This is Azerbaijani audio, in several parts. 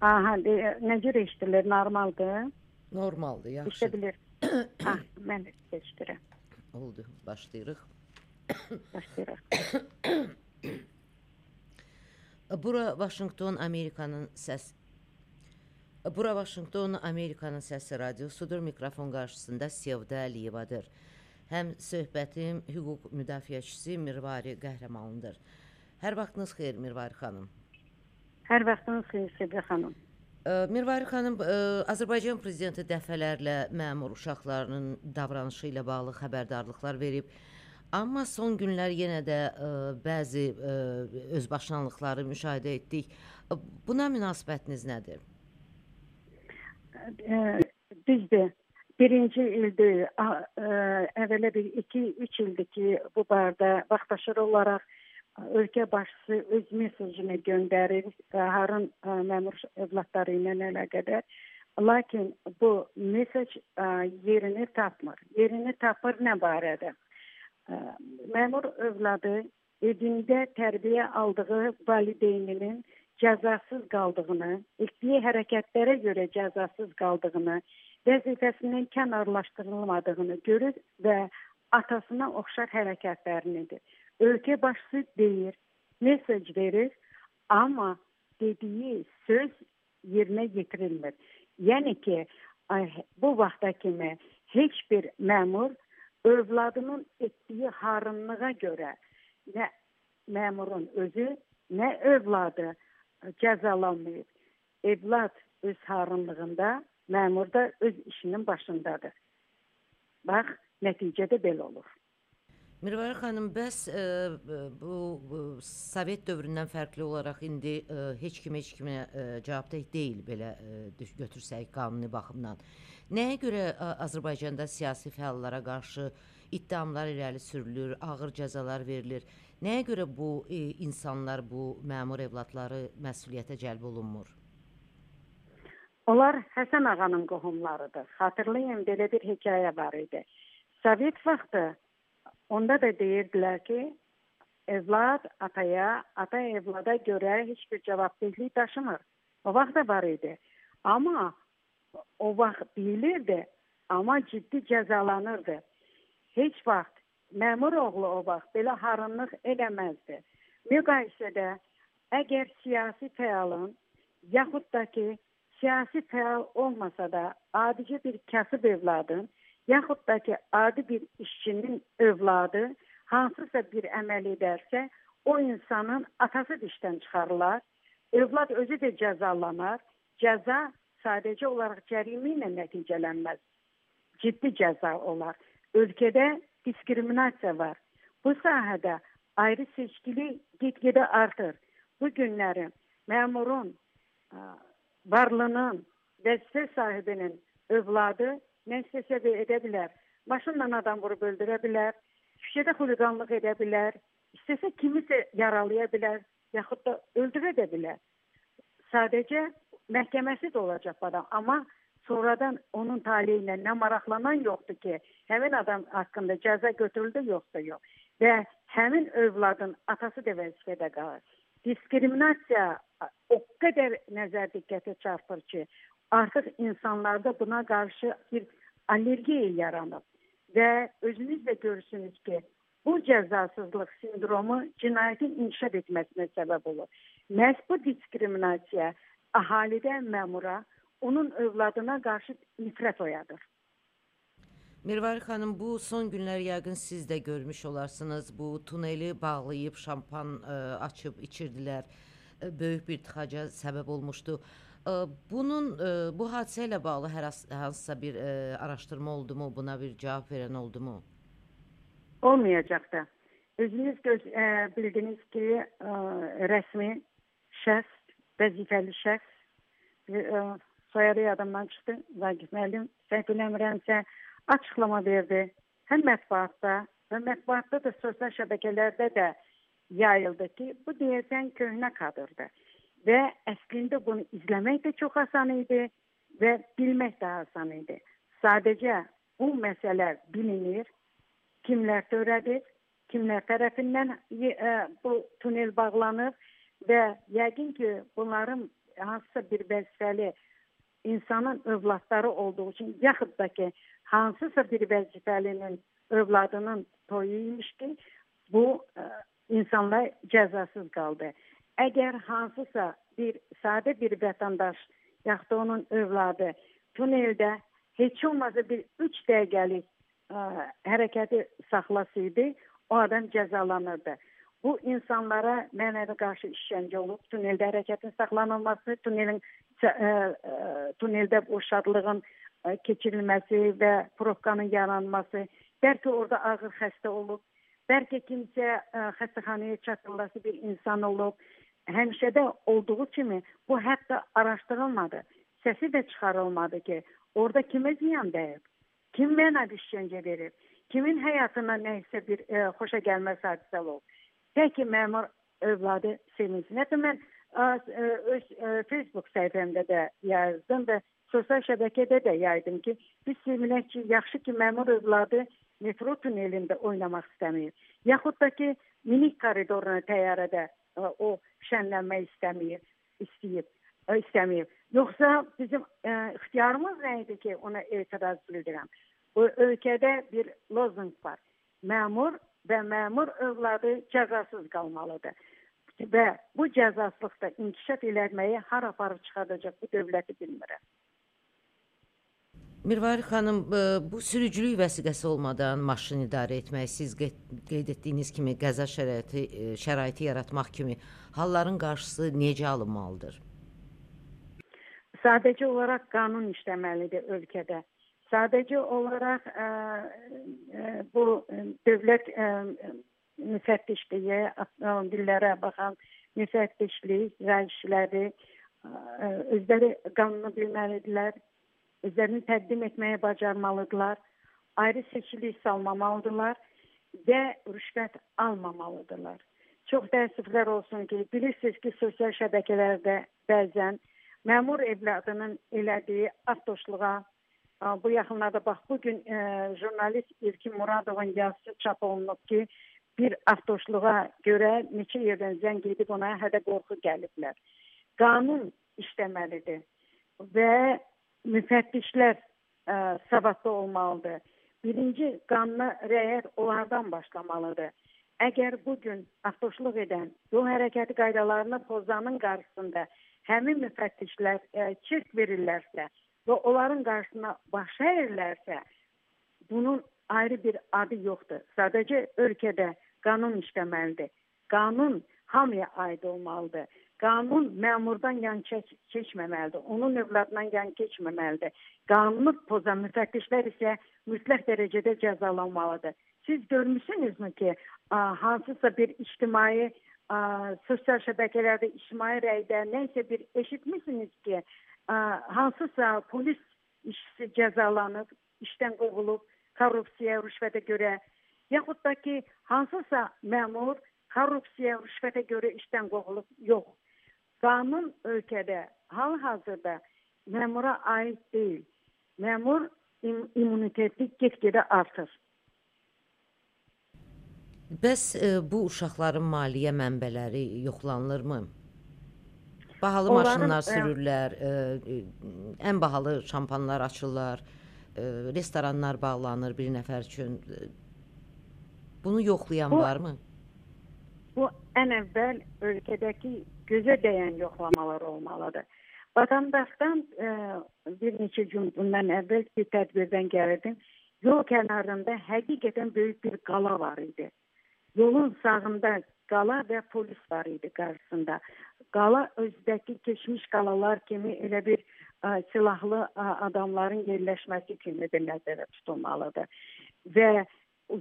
Aha, cür eşidilir? Normaldır. Normaldır, yaxşı. Eşidilir. ah, mən də eşidirəm. Oldu, başlayırıq. Başlayırıq. Bura Vaşinqton Amerikanın səs Bura Vaşinqton Amerikanın səsi radiosudur. Mikrofon qarşısında Sevda Əliyevadır. Həm söhbətim hüquq müdafiəçisi Mirvari qəhrəmanıdır. Hər vaxtınız xeyir Mirvari xanım. Hər vaxtınız xeyir Sevda xanım. Ə, Mirvari xanım, ə, Azərbaycan prezidenti dəfələrlə məmur uşaqlarının davranışı ilə bağlı xəbərdarlıqlar verib. Amma son günlər yenə də ə, bəzi ə, özbaşınalıqları müşahidə etdik. Ə, Buna münasibətiniz nədir? Ə, Düzdür. Birinci ildir, a- ə, əvvələ bir 2-3 ildir ki, bu barədə vaxtaşırı olaraq ə, ölkə başçısı öz mesajını göndərir Harun ə, məmur övladları ilə əlaqədar. Lakin bu mesaj ə, yerini tapmır. Yerini tapır nə barədə? Ə, Məmur övladı evində tərbiyə aldığı valideyninin cəzasız qaldığını, etdiyi hərəkətlərə görə cəzasız qaldığını, vəzifəsindən kənarlaşdırılmadığını görür və atasına oxşar hərəkətlərinidir. Ölkə başçısı deyir, mesaj verir, amma dediyi söz yerinə yetirilmir. Yəni ki, bu vaxta kimi heç bir məmur övladının etdiyi harınlığa görə nə məmurun özü, nə övladı cəzalanmayıb. Evlad öz harınlığında, məmur da öz işinin başındadır. Bax, nəticədə belə olur. Mirvari xanım, bəs ə, bu, bu Sovet dövründən fərqli olaraq indi ə, heç kim heç kimə ə, cavabdeh deyil belə ə, götürsək qanuni baxımdan. Nəyə görə ə, Azərbaycanda siyasi fəallara qarşı ittihamlar irəli sürülür, ağır cəzalar verilir? Nəyə görə bu ə, insanlar, bu məmur evladları məsuliyyətə cəlb olunmur? Onlar Həsən ağanın qohumlarıdır. Xatırlayın, belə bir hekayə var idi. Sovet vaxtı onda da deyirdilər ki, evlad ataya, ata evlada görə heç bir cavabdehlik daşımır. O vaxt da var idi. Amma o vaxt deyilirdi, amma ciddi cəzalanırdı. Heç vaxt məmur oğlu o vaxt belə harınlıq eləməzdi. Müqayisədə əgər siyasi fəalın yaxud da ki siyasi fəal olmasa da adicə bir kasıb evladın yaxud da ki adi bir işçinin övladı hansısa bir əməl edərsə, o insanın atası dişdən çıxarılar. Övlad özü də cəzalanar. Cəza sadəcə olaraq cərimə ilə nəticələnməz. Ciddi cəza olar. Ölkədə diskriminasiya var. Bu sahədə ayrı seçkili get-gedə artır. Bu günləri məmurun varlının vəzifə sahibinin övladı nə istəsə də edə bilər. Maşınla adam vurub öldürə bilər, küçədə xuliqanlıq edə bilər, istəsə kimisə yaralaya bilər, yaxud da öldürə də bilər. Sadəcə məhkəməsi də olacaq adam, amma sonradan onun taleyi ilə nə maraqlanan yoxdur ki, həmin adam haqqında cəza götürüldü yoxsa yox. Və həmin övladın atası da vəzifədə qalır. Diskriminasiya o qədər nəzər diqqətə çarpır ki, artıq insanlarda buna qarşı bir allergiya yaranıb və özünüz də görürsünüz ki, bu cəzasızlıq sindromu cinayətin inkişaf etməsinə səbəb olur. Məhz bu diskriminasiya əhalidə məmura, onun övladına qarşı nifrət oyadır. Mirvari xanım, bu son günlər yəqin siz də görmüş olarsınız. Bu tuneli bağlayıb şampan ə, açıb içirdilər. Ə, böyük bir tıxaca səbəb olmuşdu. Ə, bunun ə, bu hadisə ilə bağlı hər has- hansısa bir ə, araşdırma oldumu, buna bir cavab verən oldumu? Olmayacaq da. Özünüz göz, ə, bildiniz ki, ə, rəsmi şəxs, vəzifəli şəxs ə, soyadı yadımdan çıxdı. Vaqif müəllim, səhv eləmirəmsə, açıqlama verdi. Həm mətbuatda və mətbuatda da sosial şəbəkələrdə də yayıldı ki, bu deyəsən köhnə kadrdır. Və əslində bunu izləmək də çox asan idi və bilmək də asan idi. Sadəcə bu məsələ bilinir, kimlər törədir, kimlər tərəfindən e, bu tunel bağlanır və yəqin ki, bunların hansısa bir vəzifəli insanın övladları olduğu üçün yaxud da ki, hansısa bir vəzifəlinin övladının toyu imiş ki, bu ə, e, insanlar cəzasız qaldı. Əgər hansısa bir sadə bir vətəndaş yaxud da onun övladı tuneldə heç olmazsa bir 3 dəqiqəlik ə, hərəkəti saxlasaydı, o adam cəzalanırdı. Bu insanlara mənəvi qarşı işgəncə olub, tuneldə hərəkətin saxlanılması, tunelin ə, ə, tuneldə boşadlığın ə, keçirilməsi və probkanın yaranması, bəlkə orada ağır xəstə olub, bəlkə kimsə ə, xəstəxanaya çatdırılası bir insan olub. Həmişə də olduğu kimi bu hətta araşdırılmadı. Səsi də çıxarılmadı ki, orada kimə ziyan dəyib? Kim mənəvi işgəncə verir? Kimin həyatına nə isə bir ə, xoşa gəlməz hadisə olub? Tək ki məmur övladı sevinsin. Hətta mən ə, öz ə, Facebook səhifəmdə də yazdım və sosial şəbəkədə də yaydım ki, biz sevinək ki, yaxşı ki, məmur övladı metro tunelində oynamaq istəmir. Yaxud da ki, minik koridoruna təyyarədə ə, o şənlənmək istəmir, istəyib, ə, istəmir. Yoxsa bizim ə, ixtiyarımız nə idi ki, ona etiraz bildirəm. Bu ölkədə bir lozunq var. Məmur və məmur övladı cəzasız qalmalıdır. Və bu cəzasızlıqda inkişaf eləməyi hara aparıb çıxardacaq bu dövləti bilmirəm. Mirvari xanım, e, bu sürücülük vəsiqəsi olmadan maşın idarə etmək, siz qeyd etdiyiniz kimi qəza şəraiti e, şəraiti yaratmaq kimi halların qarşısı necə alınmalıdır? Sadəcə olaraq qanun işləməlidir ölkədə. Sadəcə olaraq ə, ə, bu dövlət ə, müfəttişliyi, avtomobillərə baxan müfəttişlik rəisləri özləri qanunu bilməlidirlər, özlərini təqdim etməyə bacarmalıdırlar, ayrı seçilik salmamalıdırlar və rüşvət almamalıdırlar. Çox təəssüflər olsun ki, bilirsiniz ki, sosial şəbəkələrdə bəzən məmur evladının elədiyi avtoşluğa Bu yaxınlarda bax bu gün e, jurnalist İlkin Muradovun yazısı çap olunub ki, bir avtoşluğa görə neçə yerdən zəng edib ona hədə qorxu gəliblər. Qanun işləməlidir və müfəttişlər ə, e, savadlı olmalıdır. Birinci qanuna riayət onlardan başlamalıdır. Əgər bu gün avtoşluq edən yol hərəkəti qaydalarını pozanın qarşısında həmin müfəttişlər ə, e, çirk verirlərsə, və onların qarşısına baş əyirlərsə, bunun ayrı bir adı yoxdur. Sadəcə ölkədə qanun işləməlidir. Qanun hamıya aid olmalıdır. Qanun məmurdan yan keç keçməməlidir. Onun övladından yan keçməməlidir. Qanunu pozan müfəttişlər isə mütləq dərəcədə cəzalanmalıdır. Siz görmüsünüzmü ki, hansısa bir ictimai sosial şəbəkələrdə ictimai rəydə nə isə bir eşitmisiniz ki, hansısa polis işçisi cəzalanıb, işdən qovulub korrupsiyaya, rüşvətə görə, yaxud da ki, hansısa məmur korrupsiyaya, rüşvətə görə işdən qovulub. Yox. Qanun ölkədə hal-hazırda məmura aid deyil. Məmur im immuniteti get-gedə artır. Bəs e, bu uşaqların maliyyə mənbələri yoxlanılırmı? Bahalı Onların, maşınlar sürürlər, ə, ə, ən bahalı şampanlar açırlar, ə, restoranlar bağlanır bir nəfər üçün. Bunu yoxlayan bu, varmı? Bu ən əvvəl ölkədəki gözə dəyən yoxlamalar olmalıdır. Vətəndaşdan ə, bir neçə gün bundan əvvəl bir tədbirdən gəlirdim. Yol kənarında həqiqətən böyük bir qala var idi. Yolun sağında qala və polis var idi qarşısında qala özdəki keçmiş qalalar kimi elə bir ə, silahlı ə, adamların yerləşməsi kimi də nəzərdə tutulmalıdır. Və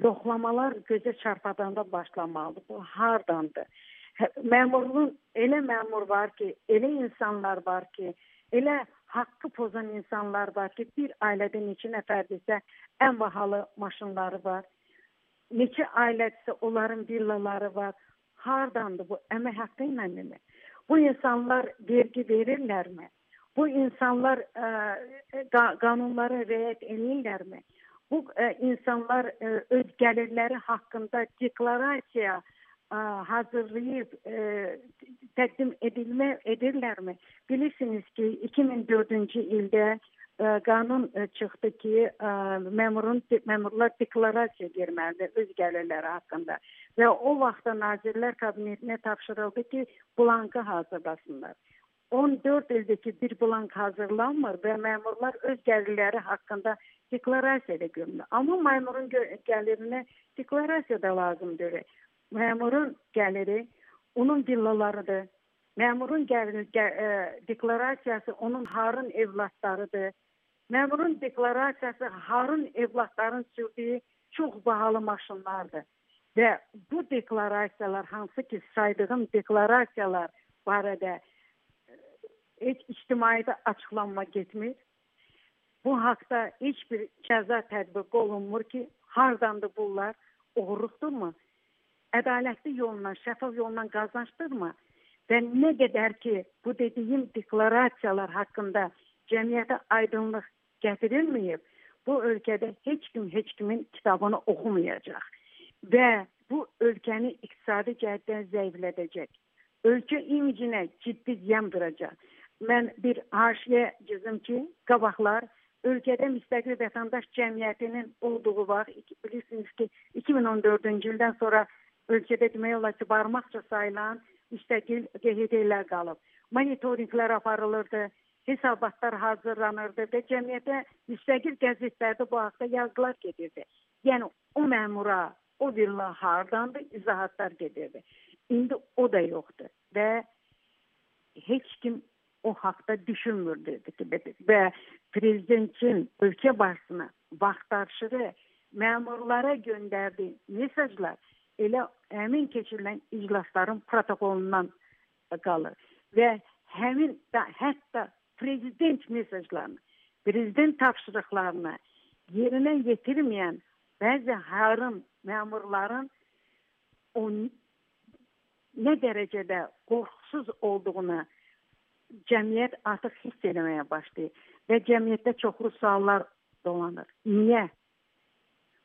yoxlamalar gözə çarpadanda başlamalıdır. Bu hardandır? Məmurluğun elə məmur var ki, elə insanlar var ki, elə haqqı pozan insanlar var ki, bir ailədə neçə nəfərdirsə ən bahalı maşınları var. Neçə ailədirsə onların villaları var. Hardandır bu? Əmək haqqı ilənmi? Bu insanlar vergi verirlərmi? Bu insanlar ə, e, qanunlara riayət edirlərmi? Bu ə, e, insanlar ə, e, öz gəlirləri haqqında deklarasiya ə, hazırlayıb ə, təqdim edilmə edirlərmi? Bilirsiniz ki, 2004-cü ildə ə, qanun ə, çıxdı ki, ə, məmurun məmurlar deklarasiya verməlidir öz gəlirləri haqqında və o vaxtda Nazirlər Kabinetinə tapşırıldı ki, blankı hazırlasınlar. 14 ildir ki, bir blank hazırlanmır və məmurlar öz gəlirləri haqqında deklarasiya da görmür. Amma məmurun gəlirinə deklarasiya da lazımdır məmurun gəliri onun villalarıdır. Məmurun gəliri gə, ə, e, deklarasiyası onun harın evladlarıdır. Məmurun deklarasiyası harın evladların sürdüyü çox bahalı maşınlardır. Və bu deklarasiyalar hansı ki saydığım deklarasiyalar barədə e, heç ictimaiyyətə açıqlanma getmir. Bu haqda heç bir cəza tətbiq olunmur ki, hardandır bunlar? Oğurluqdurmu? Ədalətli yolla, şəffaf yolla qazançdırmı? Və nə qədər ki, bu dediyim deklarasiyalar haqqında cəmiyyətə aydınlıq gətirilməyib, bu ölkədə heç kim heç kimin kitabını oxumayacaq və bu ölkəni iqtisadi cəhətdən zəiflədəcək. Ölkə imicinə ciddi ziyan vuracaq. Mən bir haşiyə cızım ki, qabaqlar ölkədə müstəqil vətəndaş cəmiyyətinin olduğu vaxt bilirsiniz ki, 2014-cü ildən sonra ölkədə demək olar ki, barmaqca sayılan müstəqil QHD-lər qalıb. Monitorinqlər aparılırdı, hesabatlar hazırlanırdı və cəmiyyətə müstəqil qəzetlərdə bu haqda yazılar gedirdi. Yəni o məmura, o villa hardandır, izahatlar gedirdi. İndi o da yoxdur və heç kim o haqda düşünmürdü və prezidentin ölkə başçısına vaxtaşırı məmurlara göndərdiyi mesajlar elə həmin keçirilən iclasların protokolundan qalır və həmin da, hətta prezident mesajlarını, prezident tapşırıqlarını yerinə yetirməyən bəzi harım məmurların o nə dərəcədə qorxusuz olduğunu cəmiyyət artıq hiss etməyə başlayır və cəmiyyətdə çoxlu suallar dolanır. Niyə?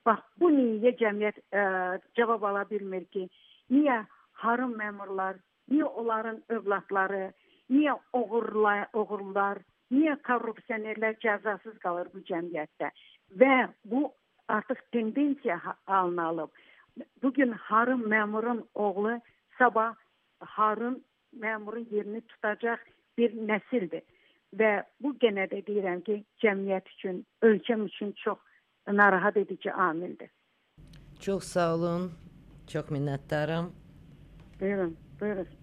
Bax bu niyə cəmiyyət ə, e, cavab ala bilmir ki, niyə harım məmurlar, niyə onların övladları, niyə oğurlar, oğurlar, niyə korrupsionerlər cəzasız qalır bu cəmiyyətdə? Və bu artıq tendensiya halını alıb. Bu gün harım məmurun oğlu sabah harım məmurun yerini tutacaq bir nəsildir. Və bu genə də deyirəm ki, cəmiyyət üçün, ölkəm üçün çox narahat edici amildir. Çox sağ olun. Çox minnətdaram. Buyurun, buyurun.